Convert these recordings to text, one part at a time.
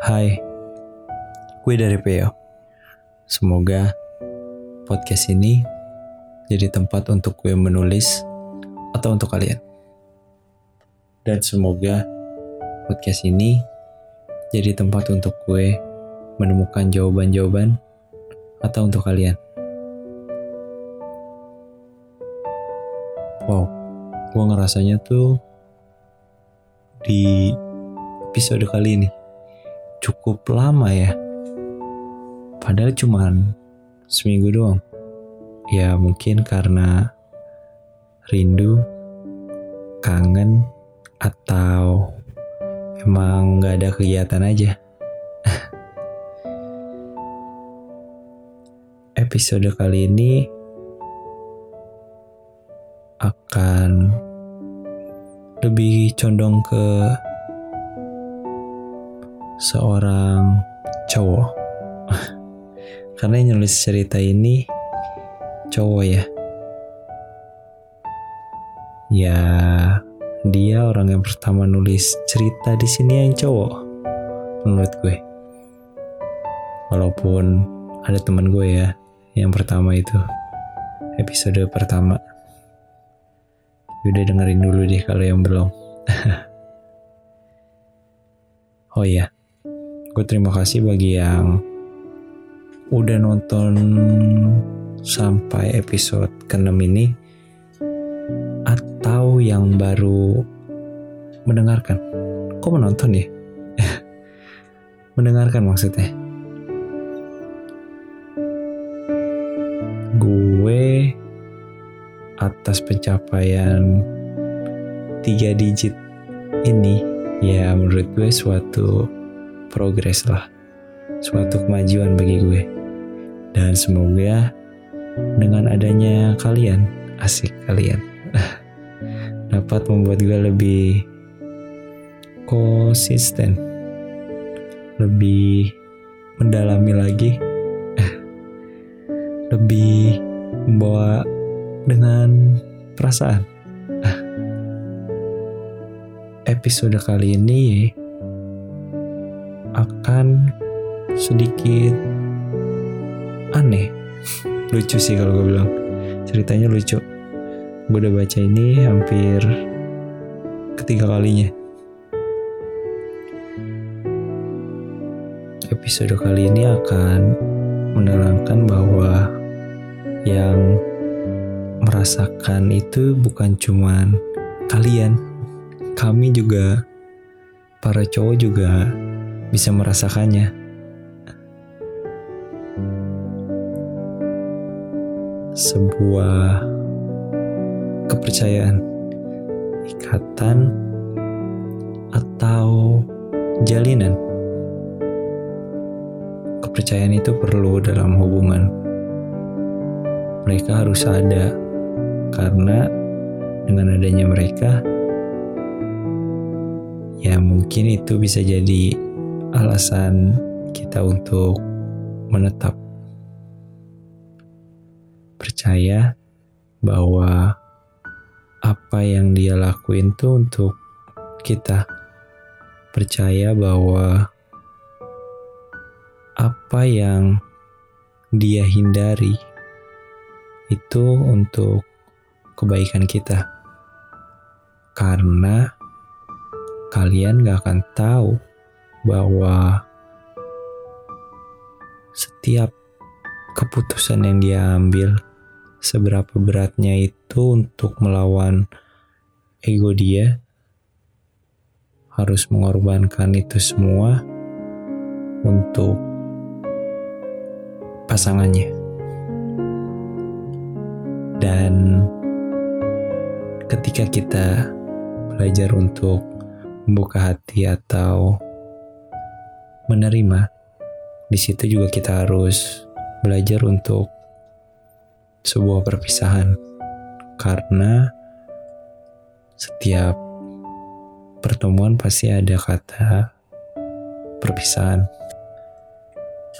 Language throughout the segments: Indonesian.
Hai, gue dari Peo. Semoga podcast ini jadi tempat untuk gue menulis atau untuk kalian. Dan semoga podcast ini jadi tempat untuk gue menemukan jawaban-jawaban atau untuk kalian. Wow, gue ngerasanya tuh di episode kali ini cukup lama ya. Padahal cuman seminggu doang. Ya mungkin karena rindu, kangen, atau emang gak ada kegiatan aja. Episode kali ini akan lebih condong ke seorang cowok. Karena yang nulis cerita ini cowok ya. Ya dia orang yang pertama nulis cerita di sini yang cowok menurut gue. Walaupun ada teman gue ya yang pertama itu episode pertama. Udah dengerin dulu deh kalau yang belum. Oh iya gue terima kasih bagi yang udah nonton sampai episode ke-6 ini atau yang baru mendengarkan. Kok menonton ya? Mendengarkan maksudnya. Gue atas pencapaian tiga digit ini ya menurut gue suatu progres lah. Suatu kemajuan bagi gue. Dan semoga dengan adanya kalian asik kalian dapat membuat gue lebih konsisten lebih mendalami lagi lebih membawa dengan perasaan. Episode kali ini akan sedikit aneh. Lucu sih kalau gue bilang. Ceritanya lucu. Gue udah baca ini hampir ketiga kalinya. Episode kali ini akan menerangkan bahwa yang merasakan itu bukan cuman kalian. Kami juga para cowok juga bisa merasakannya. Sebuah kepercayaan, ikatan, atau jalinan. Kepercayaan itu perlu dalam hubungan. Mereka harus ada, karena dengan adanya mereka, ya mungkin itu bisa jadi alasan kita untuk menetap. Percaya bahwa apa yang dia lakuin tuh untuk kita. Percaya bahwa apa yang dia hindari itu untuk kebaikan kita. Karena kalian gak akan tahu bahwa setiap keputusan yang dia ambil seberapa beratnya itu untuk melawan ego dia harus mengorbankan itu semua untuk pasangannya. Dan ketika kita belajar untuk membuka hati atau menerima, di situ juga kita harus belajar untuk sebuah perpisahan, karena setiap pertemuan pasti ada kata perpisahan,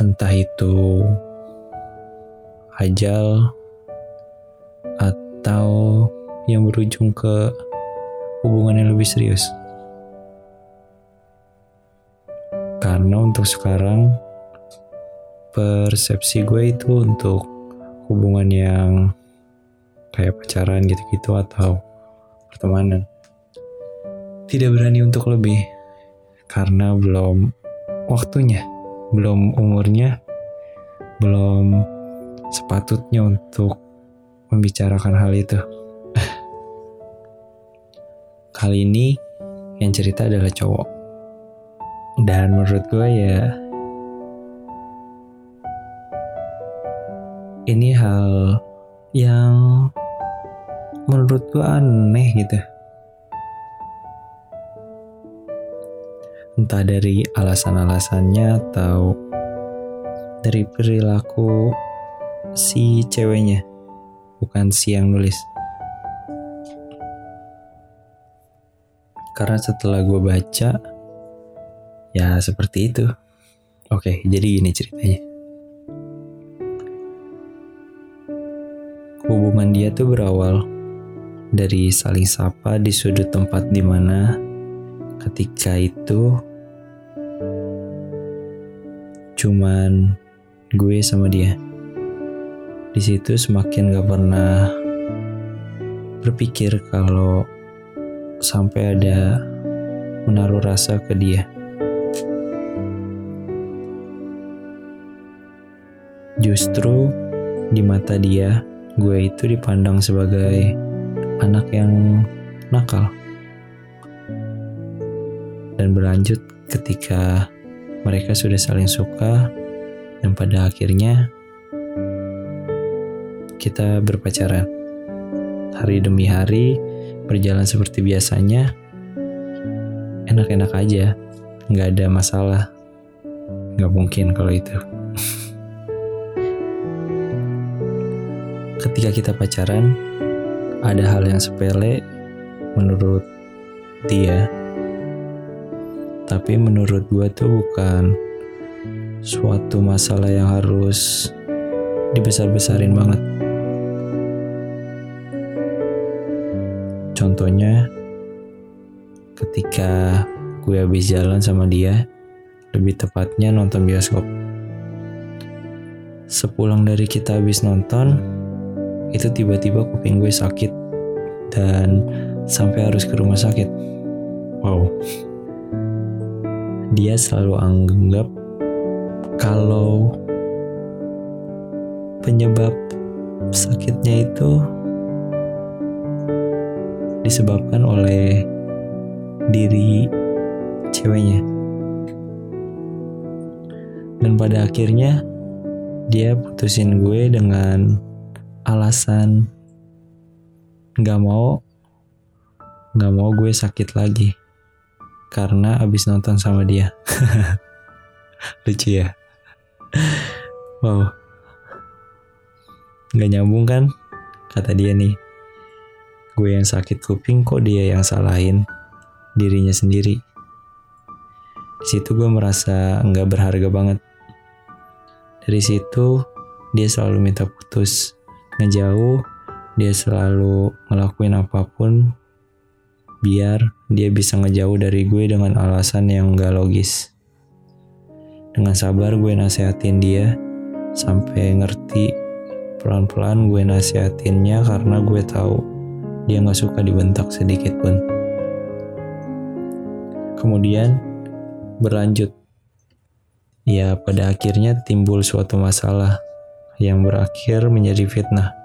entah itu ajal atau yang berujung ke hubungan yang lebih serius. Karena untuk sekarang persepsi gue itu untuk hubungan yang kayak pacaran gitu-gitu atau pertemanan tidak berani untuk lebih karena belum waktunya belum umurnya belum sepatutnya untuk membicarakan hal itu. Kali ini yang cerita adalah cowok. Dan menurut gue ya ini hal yang menurut gue aneh gitu. Entah dari alasan-alasannya atau dari perilaku si ceweknya bukan si yang nulis. Karena setelah gue baca, ya seperti itu. Oke, jadi gini ceritanya. Hubungan dia tuh berawal dari saling sapa di sudut tempat di mana ketika itu cuman gue sama dia di situ semakin gak pernah berpikir kalau sampai ada menaruh rasa ke dia. Justru di mata dia, gue itu dipandang sebagai anak yang nakal. Dan berlanjut ketika mereka sudah saling suka dan pada akhirnya kita berpacaran. Hari demi hari berjalan seperti biasanya, enak-enak aja, nggak ada masalah. Nggak mungkin kalau itu. Ketika kita pacaran, ada hal yang sepele menurut dia, tapi menurut gue tuh bukan suatu masalah yang harus dibesar-besarin banget. Contohnya ketika gue habis jalan sama dia, lebih tepatnya nonton bioskop. Sepulang dari kita habis nonton, itu tiba-tiba kuping gue sakit dan sampai harus ke rumah sakit. Wow. Dia selalu anggap kalau penyebab sakitnya itu disebabkan oleh diri ceweknya. Dan pada akhirnya dia putusin gue dengan alasan gak mau gak mau gue sakit lagi karena abis nonton sama dia. Lucu ya. Wow. Gak nyambung kan? Kata dia nih gue yang sakit kuping kok dia yang salahin dirinya sendiri. Di situ gue merasa nggak berharga banget. Dari situ dia selalu minta putus, ngejauh, dia selalu ngelakuin apa pun biar dia bisa ngejauh dari gue dengan alasan yang gak logis. Dengan sabar gue nasehatin dia sampai ngerti pelan-pelan gue nasehatinnya karena gue tahu dia nggak suka dibentak sedikit pun. Kemudian berlanjut. Ya pada akhirnya timbul suatu masalah yang berakhir menjadi fitnah.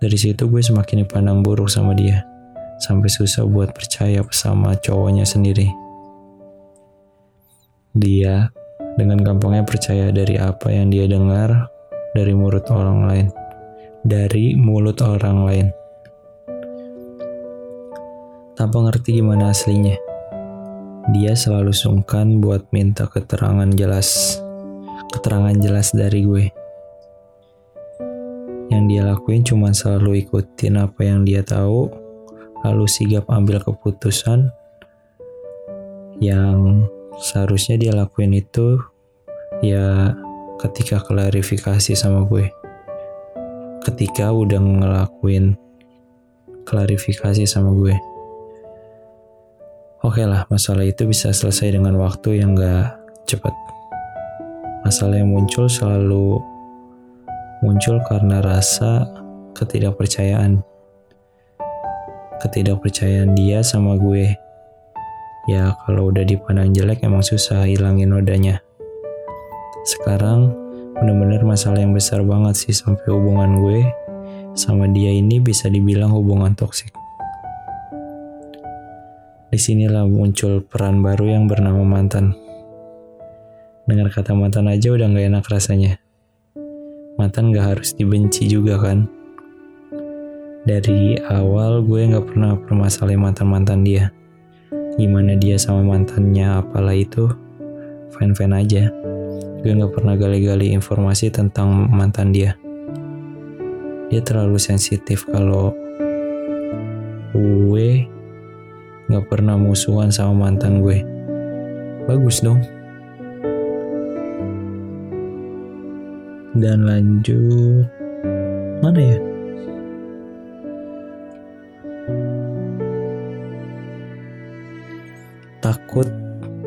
Dari situ gue semakin dipandang buruk sama dia. Sampai susah buat percaya sama cowoknya sendiri. Dia dengan gampangnya percaya dari apa yang dia dengar dari mulut orang lain. Dari mulut orang lain tanpa ngerti gimana aslinya. Dia selalu sungkan buat minta keterangan jelas, keterangan jelas dari gue. Yang dia lakuin cuma selalu ikutin apa yang dia tahu, lalu sigap ambil keputusan yang seharusnya dia lakuin itu ya ketika klarifikasi sama gue. Ketika udah ngelakuin klarifikasi sama gue Oke okay lah, masalah itu bisa selesai dengan waktu yang gak cepat. Masalah yang muncul selalu muncul karena rasa ketidakpercayaan. Ketidakpercayaan dia sama gue. Ya kalau udah dipandang jelek emang susah hilangin nodanya. Sekarang bener-bener masalah yang besar banget sih sampai hubungan gue sama dia ini bisa dibilang hubungan toksik. Di sinilah muncul peran baru yang bernama mantan. Dengar kata mantan aja udah gak enak rasanya. Mantan gak harus dibenci juga kan. Dari awal gue gak pernah permasalahin mantan-mantan dia. Gimana dia sama mantannya apalah itu, fine-fine aja. Gue gak pernah gali-gali informasi tentang mantan dia. Dia terlalu sensitif kalau gue gak pernah musuhan sama mantan gue. Bagus dong. Dan lanjut mana ya? Takut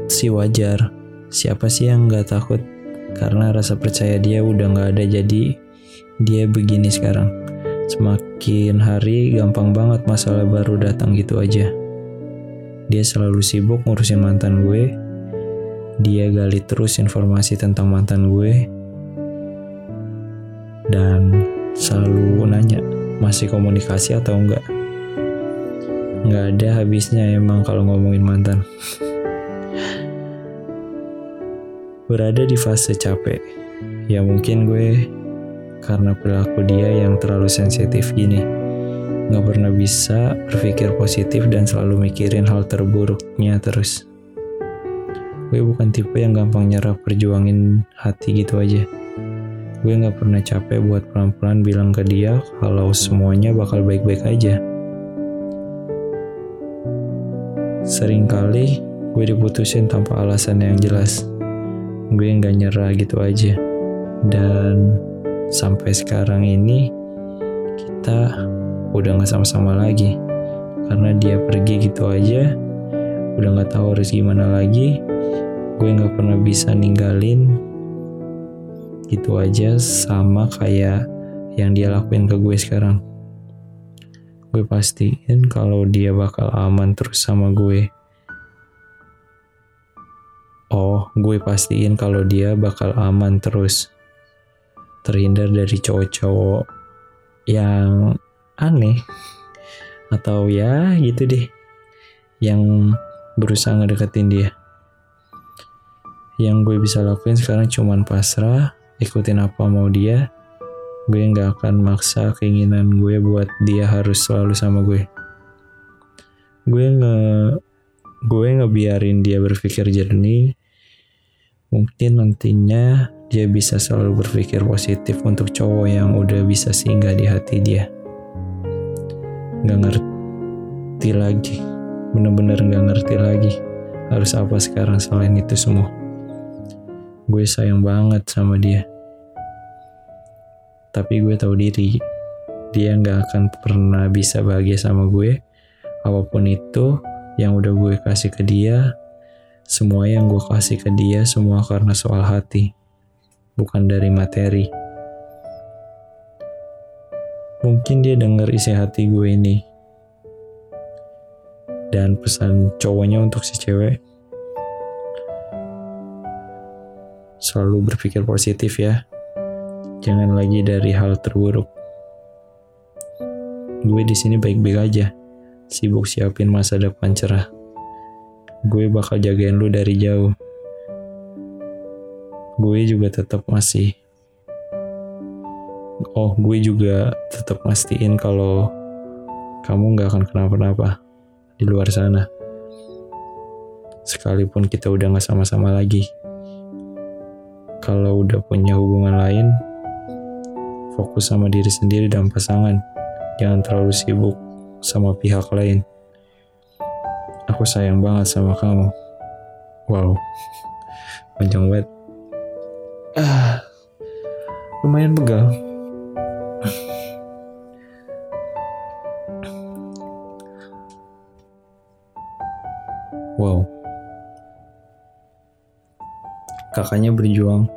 si wajar. Siapa sih yang gak takut? Karena rasa percaya dia udah gak ada jadi dia begini sekarang. Semakin hari gampang banget masalah baru datang gitu aja. Dia selalu sibuk ngurusin mantan gue. Dia gali terus informasi tentang mantan gue. Dan selalu nanya, masih komunikasi atau enggak? Nggak ada habisnya emang kalau ngomongin mantan. Berada di fase capek. Ya mungkin gue karena perilaku dia yang terlalu sensitif gini nggak pernah bisa berpikir positif dan selalu mikirin hal terburuknya terus. Gue bukan tipe yang gampang nyerah perjuangin hati gitu aja. Gue nggak pernah capek buat pelan-pelan bilang ke dia kalau semuanya bakal baik-baik aja. Seringkali gue diputusin tanpa alasan yang jelas. Gue nggak nyerah gitu aja. Dan sampai sekarang ini kita udah nggak sama-sama lagi karena dia pergi gitu aja udah nggak tahu harus gimana lagi gue nggak pernah bisa ninggalin gitu aja sama kayak yang dia lakuin ke gue sekarang. Gue pastiin kalau dia bakal aman terus sama gue. Oh gue pastiin kalau dia bakal aman terus. Terhindar dari cowok-cowok yang aneh. Atau ya gitu deh. Yang berusaha ngedeketin dia. Yang gue bisa lakuin sekarang cuman pasrah ikutin apa mau dia gue nggak akan maksa keinginan gue buat dia harus selalu sama gue. Gue nge gue ngebiarin dia berpikir jernih. Mungkin nantinya dia bisa selalu berpikir positif untuk cowok yang udah bisa singgah di hati dia. Nggak ngerti lagi. Bener-bener nggak ngerti lagi harus apa sekarang selain itu semua. Gue sayang banget sama dia tapi gue tahu diri dia nggak akan pernah bisa bahagia sama gue apa pun itu yang udah gue kasih ke dia semua yang gue kasih ke dia semua karena soal hati bukan dari materi Mungkin dia dengar isi hati gue ini. Dan pesan cowoknya untuk si cewek. Selalu berpikir positif ya. Jangan lagi dari hal terburuk. Gue di sini baik-baik aja. Sibuk siapin masa depan cerah. Gue bakal jagain lu dari jauh. Gue juga tetap masih oh gue juga tetap mastiin kalau kamu nggak akan kenapa-napa di luar sana. Sekalipun kita udah nggak sama-sama lagi. Kalau udah punya hubungan lain, fokus sama diri sendiri dan pasangan. Jangan terlalu sibuk sama pihak lain. Aku sayang banget sama kamu. Wow, panjang banget. Ah, lumayan pegal. Wow. Kakaknya berjuang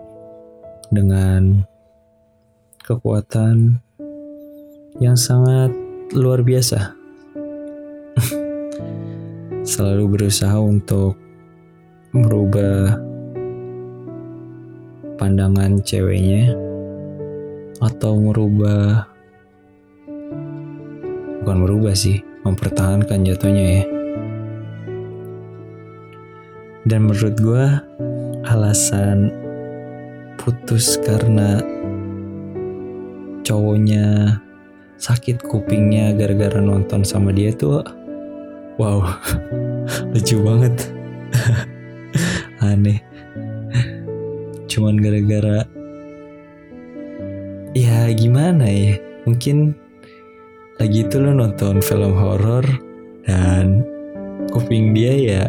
dengan kekuatan yang sangat luar biasa. Selalu berusaha untuk merubah pandangan ceweknya atau merubah bukan merubah sih, mempertahankan jatuhnya ya. Dan menurut gue alasan putus karena cowoknya sakit kupingnya gara-gara nonton sama dia tuh wow lucu banget. Aneh. Cuman gara-gara ya gimana ya mungkin lagi itu lo nonton film horor dan kuping dia ya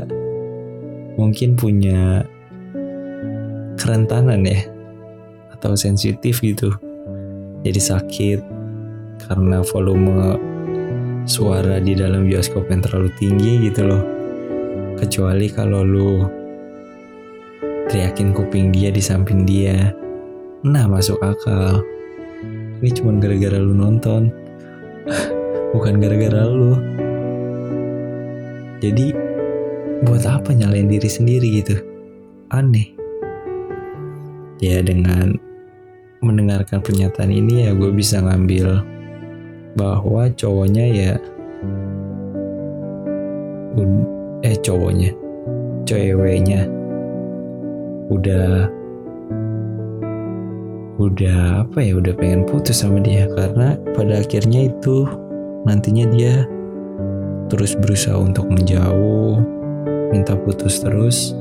mungkin punya kerentanan ya atau sensitif gitu jadi sakit karena volume suara di dalam bioskop yang terlalu tinggi gitu loh. Kecuali kalau lu teriakin kuping dia di samping dia. Nah masuk akal. Ini cuma gara-gara lu nonton. Bukan gara-gara lu. Jadi buat apa nyalain diri sendiri gitu? Aneh. Ya dengan mendengarkan pernyataan ini ya gue bisa ngambil bahwa cowoknya ya eh cowoknya ceweknya udah udah apa ya udah pengen putus sama dia. Karena pada akhirnya itu nantinya dia terus berusaha untuk menjauh minta putus terus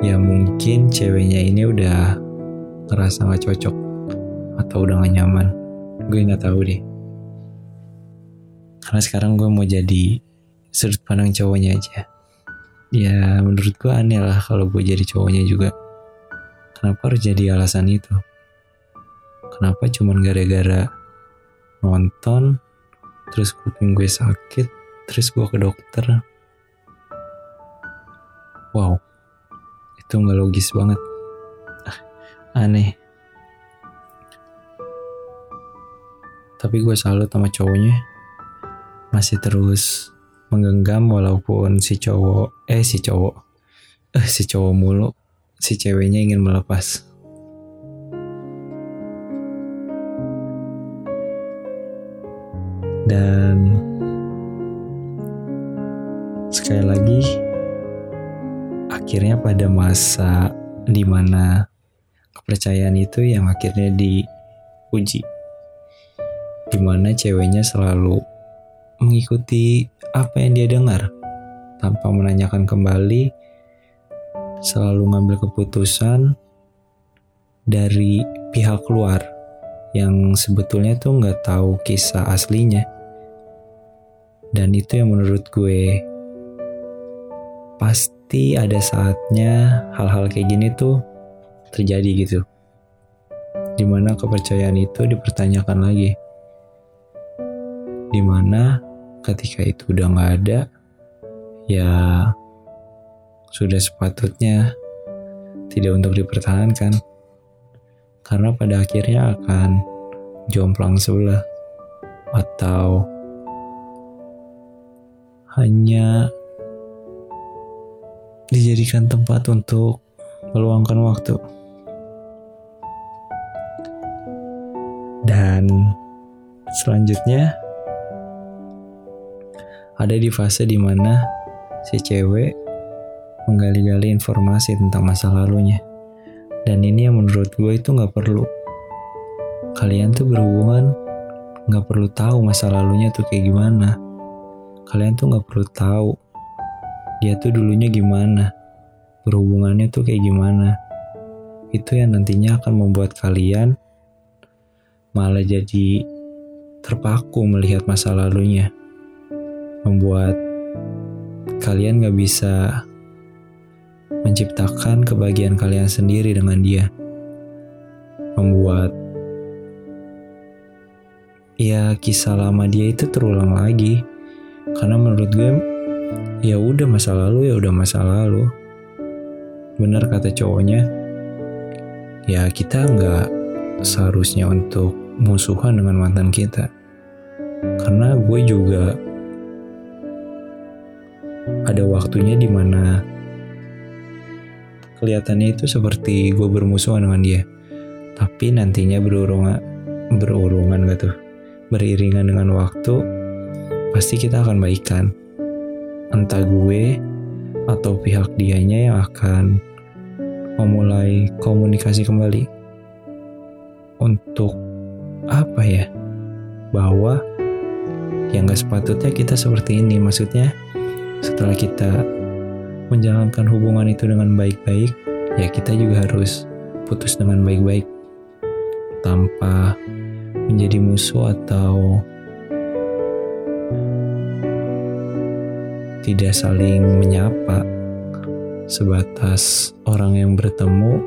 ya mungkin ceweknya ini udah ngerasa gak cocok atau udah gak nyaman. Gue nggak tahu deh. Karena sekarang gue mau jadi sudut pandang cowoknya aja. Ya menurut gue aneh lah kalau gue jadi cowoknya juga. Kenapa harus jadi alasan itu? Kenapa cuman gara-gara nonton terus kuping gue sakit terus gue ke dokter? Wow itu nggak logis banget. Aneh. Tapi gue salut sama cowoknya. Masih terus menggenggam walaupun si cowok eh si cowok. Eh si cowok mulu. Si ceweknya ingin melepas. Dan sekali lagi akhirnya pada masa di mana kepercayaan itu yang akhirnya diuji di mana ceweknya selalu mengikuti apa yang dia dengar tanpa menanyakan kembali, selalu ngambil keputusan dari pihak luar yang sebetulnya tuh nggak tahu kisah aslinya. Dan itu yang menurut gue pasti ada saatnya hal-hal kayak gini tuh terjadi gitu. Di mana kepercayaan itu dipertanyakan lagi di mana ketika itu udah nggak ada ya sudah sepatutnya tidak untuk dipertahankan karena pada akhirnya akan jomplang sebelah atau hanya dijadikan tempat untuk meluangkan waktu dan selanjutnya ada di fase di mana si cewek menggali-gali informasi tentang masa lalunya. Dan ini yang menurut gue itu gak perlu. Kalian tuh berhubungan gak perlu tahu masa lalunya tuh kayak gimana. Kalian tuh gak perlu tahu dia tuh dulunya gimana. Berhubungannya tuh kayak gimana. Itu yang nantinya akan membuat kalian malah jadi terpaku melihat masa lalunya membuat kalian gak bisa menciptakan kebahagiaan kalian sendiri dengan dia. Membuat ya kisah lama dia itu terulang lagi karena menurut gue ya udah masa lalu ya udah masa lalu. Bener kata cowoknya. Ya kita nggak seharusnya untuk musuhan dengan mantan kita. Karena gue juga ada waktunya di mana kelihatannya itu seperti gue bermusuhan dengan dia. Tapi nantinya berurungan berurungan gitu. Beriringan dengan waktu pasti kita akan baikan entah gue atau pihak dianya yang akan memulai komunikasi kembali untuk apa ya? Bahwa yang gak sepatutnya kita seperti ini. Maksudnya setelah kita menjalankan hubungan itu dengan baik-baik ya kita juga harus putus dengan baik-baik tanpa menjadi musuh atau tidak saling menyapa sebatas orang yang bertemu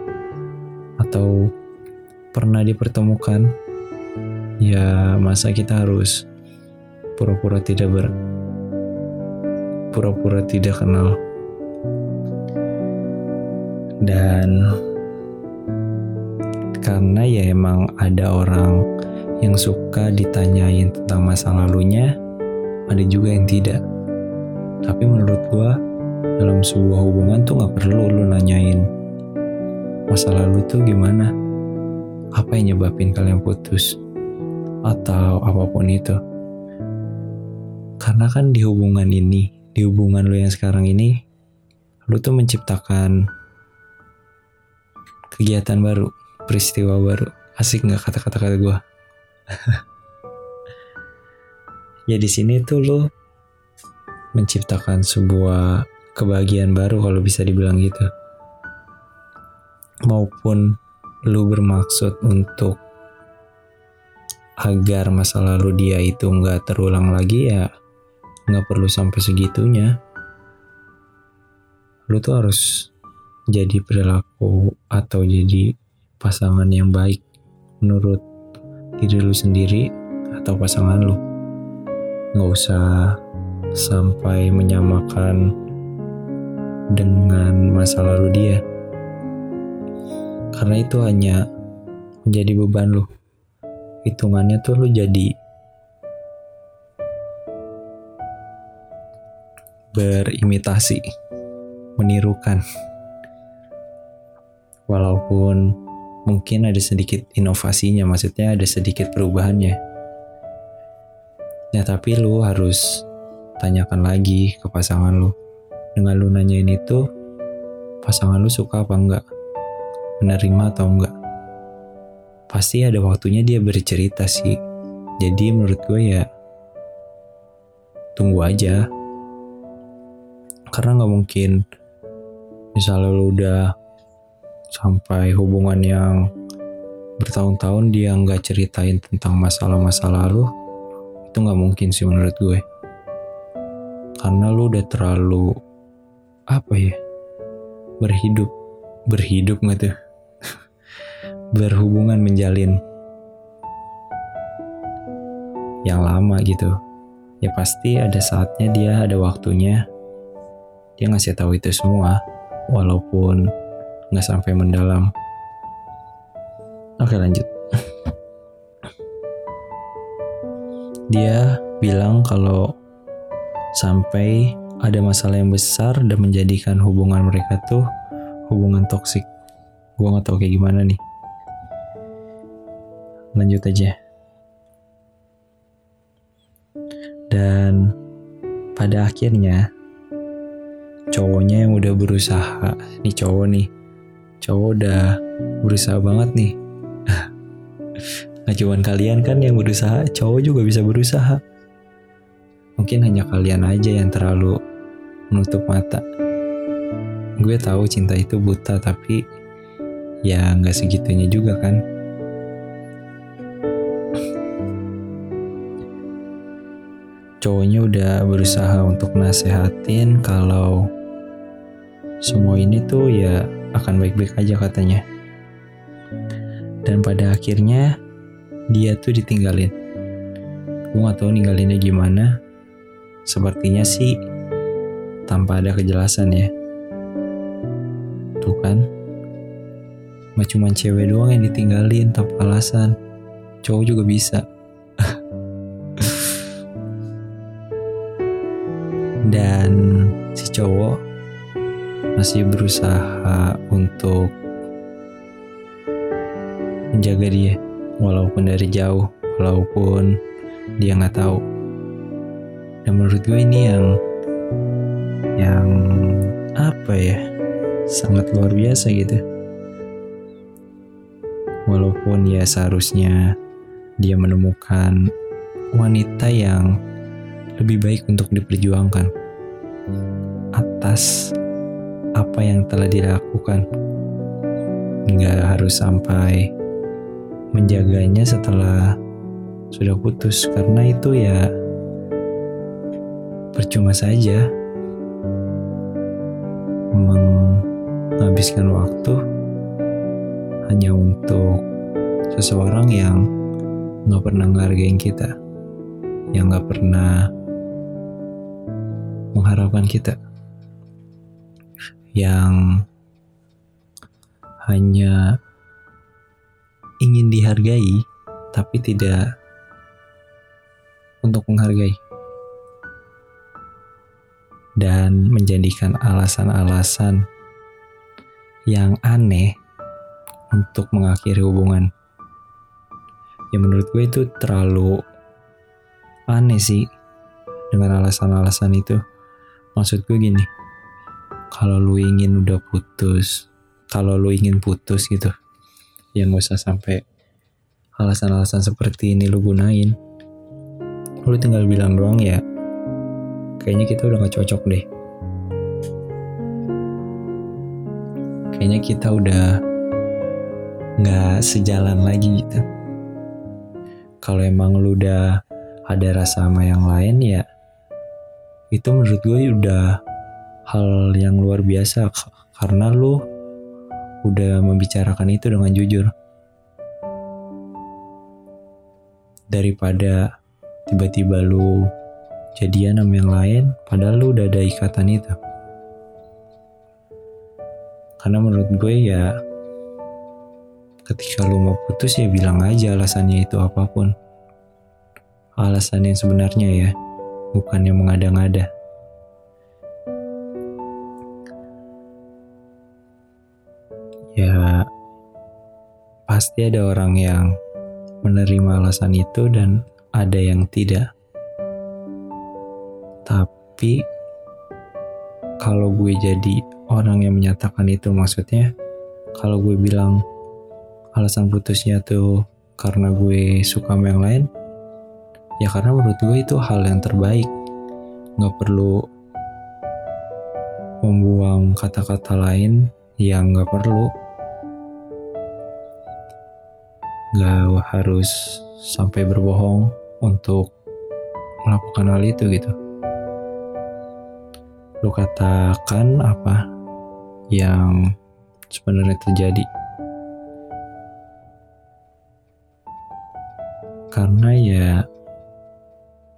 atau pernah dipertemukan ya masa kita harus pura-pura tidak ber pura-pura tidak kenal dan karena ya emang ada orang yang suka ditanyain tentang masa lalunya, ada juga yang tidak. Tapi menurut gua dalam sebuah hubungan tuh nggak perlu lu nanyain masa lalu tuh gimana, apa yang nyebabin kalian putus, atau apa pun itu. Karena kan di hubungan ini, di hubungan lu yang sekarang ini, lu tuh menciptakan kegiatan baru, peristiwa baru. Asik nggak kata-kata kata gue? ya di sini tuh lo menciptakan sebuah kebahagiaan baru kalau bisa dibilang gitu. Maupun lu bermaksud untuk agar masa lalu dia itu nggak terulang lagi ya nggak perlu sampai segitunya. Lu tuh harus jadi perilaku atau jadi pasangan yang baik menurut diri lu sendiri atau pasangan lu. Nggak usah sampai menyamakan dengan masa lalu dia. Karena itu hanya menjadi beban lu. Hitungannya tuh lu jadi berimitasi, menirukan walaupun mungkin ada sedikit inovasinya maksudnya ada sedikit perubahannya ya tapi lu harus tanyakan lagi ke pasangan lu. Dengan lu nanyain itu pasangan lu suka apa enggak? Menerima atau enggak? Pasti ada waktunya dia bercerita sih. Jadi menurut gue ya tunggu aja. Karena nggak mungkin misalnya lu udah sampai hubungan yang bertahun-tahun dia nggak ceritain tentang masalah-masa lalu itu nggak mungkin sih menurut gue karena lu udah terlalu apa ya berhidup berhidup nggak tuh berhubungan menjalin yang lama gitu ya pasti ada saatnya dia ada waktunya dia ngasih tahu itu semua walaupun nggak sampai mendalam. Oke lanjut. Dia bilang kalau sampai ada masalah yang besar dan menjadikan hubungan mereka tuh hubungan toksik. Gue nggak tahu kayak gimana nih. Lanjut aja. Dan pada akhirnya cowoknya yang udah berusaha, nih cowok nih, cowok udah berusaha banget nih. Nah cuman kalian kan yang berusaha, cowok juga bisa berusaha. Mungkin hanya kalian aja yang terlalu menutup mata. Gue tahu cinta itu buta, tapi ya nggak segitunya juga kan. Cowoknya udah berusaha untuk nasehatin kalau semua ini tuh ya akan baik-baik aja katanya. Dan pada akhirnya dia tuh ditinggalin. Gue gak tahu ninggalinnya gimana. Sepertinya sih tanpa ada kejelasan ya. Tuh kan, gak cuma cewek doang yang ditinggalin tanpa alasan, cowok juga bisa. Dan si cowok masih berusaha untuk menjaga dia walaupun dari jauh walaupun dia nggak tahu dan menurut gue ini yang yang apa ya sangat luar biasa gitu. Walaupun ya seharusnya dia menemukan wanita yang lebih baik untuk diperjuangkan atas apa yang telah dilakukan. Nggak harus sampai menjaganya setelah sudah putus. Karena itu ya percuma saja. Menghabiskan waktu hanya untuk seseorang yang nggak pernah ngehargain kita yang nggak pernah mengharapkan kita yang hanya ingin dihargai, tapi tidak untuk menghargai, dan menjadikan alasan-alasan yang aneh untuk mengakhiri hubungan. Ya menurut gue itu terlalu aneh sih dengan alasan-alasan itu. Maksud gue gini, kalau lu ingin udah putus, kalau lu ingin putus gitu, yang gak usah sampai alasan-alasan seperti ini lu gunain lu tinggal bilang doang ya kayaknya kita udah gak cocok deh. Kayaknya kita udah gak sejalan lagi gitu. Kalau emang lu udah ada rasa sama yang lain ya itu menurut gue udah hal yang luar biasa. Karena lu udah membicarakan itu dengan jujur. Daripada tiba-tiba lu jadian sama yang lain, padahal lu udah ada ikatan itu. Karena menurut gue ya, ketika lu mau putus ya bilang aja alasannya itu apa pun. Alasan yang sebenarnya ya, bukan yang mengada-ngada. ya pasti ada orang yang menerima alasan itu dan ada yang tidak. Tapi kalau gue jadi orang yang menyatakan itu maksudnya kalau gue bilang alasan putusnya tuh karena gue suka sama yang lain ya karena menurut gue itu hal yang terbaik nggak perlu membuang kata-kata lain yang nggak perlu nggak harus sampai berbohong untuk melakukan hal itu gitu. Lu katakan apa yang sebenarnya terjadi. Karena ya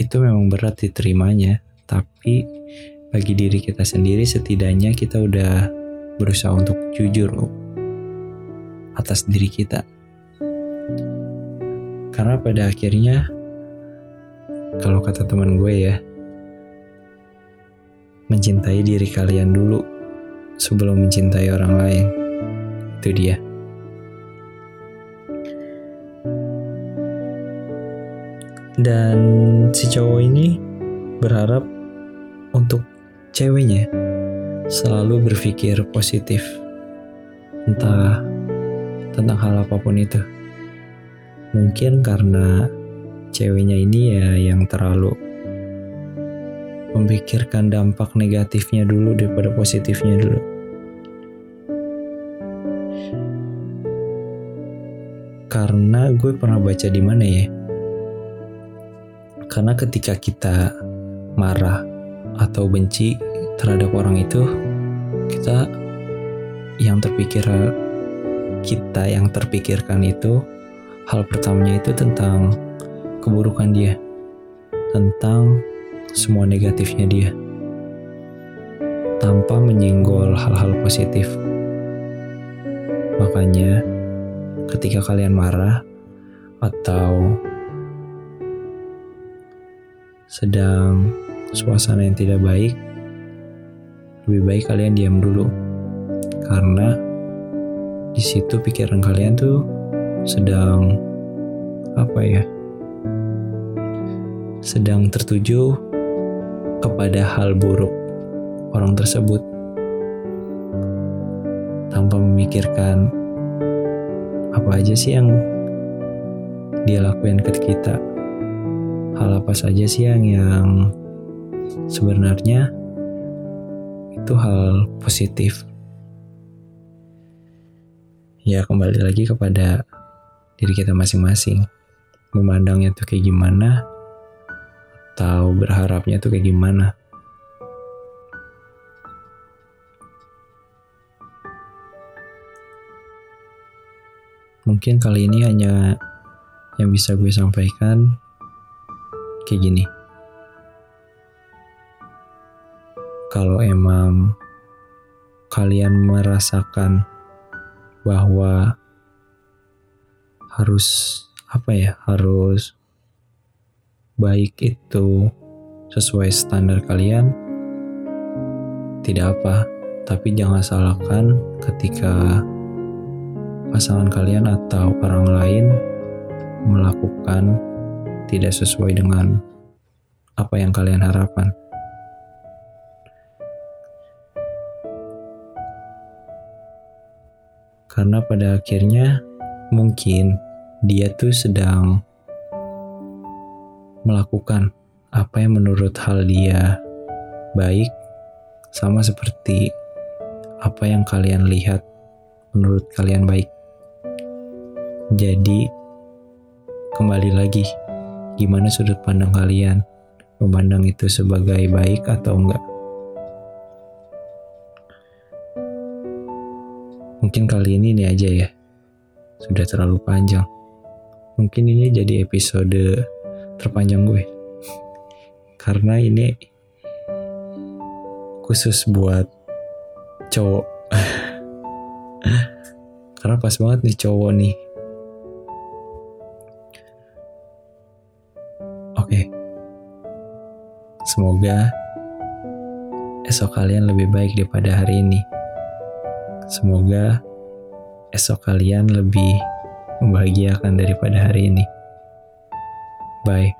itu memang berat diterimanya, tapi bagi diri kita sendiri setidaknya kita udah berusaha untuk jujur atas diri kita karena pada akhirnya, kalau kata teman gue ya, mencintai diri kalian dulu sebelum mencintai orang lain. Itu dia. Dan si cowok ini berharap untuk ceweknya selalu berpikir positif. Entah tentang hal apa pun itu. Mungkin karena ceweknya ini ya yang terlalu memikirkan dampak negatifnya dulu daripada positifnya dulu. Karena gue pernah baca di mana ya? Karena ketika kita marah atau benci terhadap orang itu, kita yang terpikir kita yang terpikirkan itu hal pertamanya itu tentang keburukan dia, tentang semua negatifnya dia tanpa menyinggol hal-hal positif. Makanya, ketika kalian marah atau sedang suasana yang tidak baik, lebih baik kalian diam dulu. Karena di situ pikiran kalian tuh sedang apa ya? Sedang tertuju kepada hal buruk orang tersebut. Tanpa memikirkan apa aja sih yang dia lakuin ke kita? Hal apa saja sih yang yang sebenarnya itu hal positif? Ya kembali lagi kepada diri kita masing-masing. Memandangnya tuh kayak gimana atau berharapnya tuh kayak gimana Mungkin kali ini hanya yang bisa gue sampaikan kayak gini. Kalau emang kalian merasakan bahwa harus apa ya, harus baik itu sesuai standar kalian, tidak apa, tapi jangan salahkan ketika pasangan kalian atau orang lain melakukan tidak sesuai dengan apa yang kalian harapkan. Karena pada akhirnya mungkin dia tuh sedang melakukan apa yang menurut hal dia baik sama seperti apa yang kalian lihat menurut kalian baik. Jadi, kembali lagi, gimana sudut pandang kalian? Memandang itu sebagai baik atau enggak? Mungkin kali ini ini aja ya. Sudah terlalu panjang. Mungkin ini jadi episode terpanjang gue. Karena ini khusus buat cowok. Karena pas banget nih cowok nih Semoga esok kalian lebih baik daripada hari ini. Semoga esok kalian lebih membahagiakan daripada hari ini. Bye.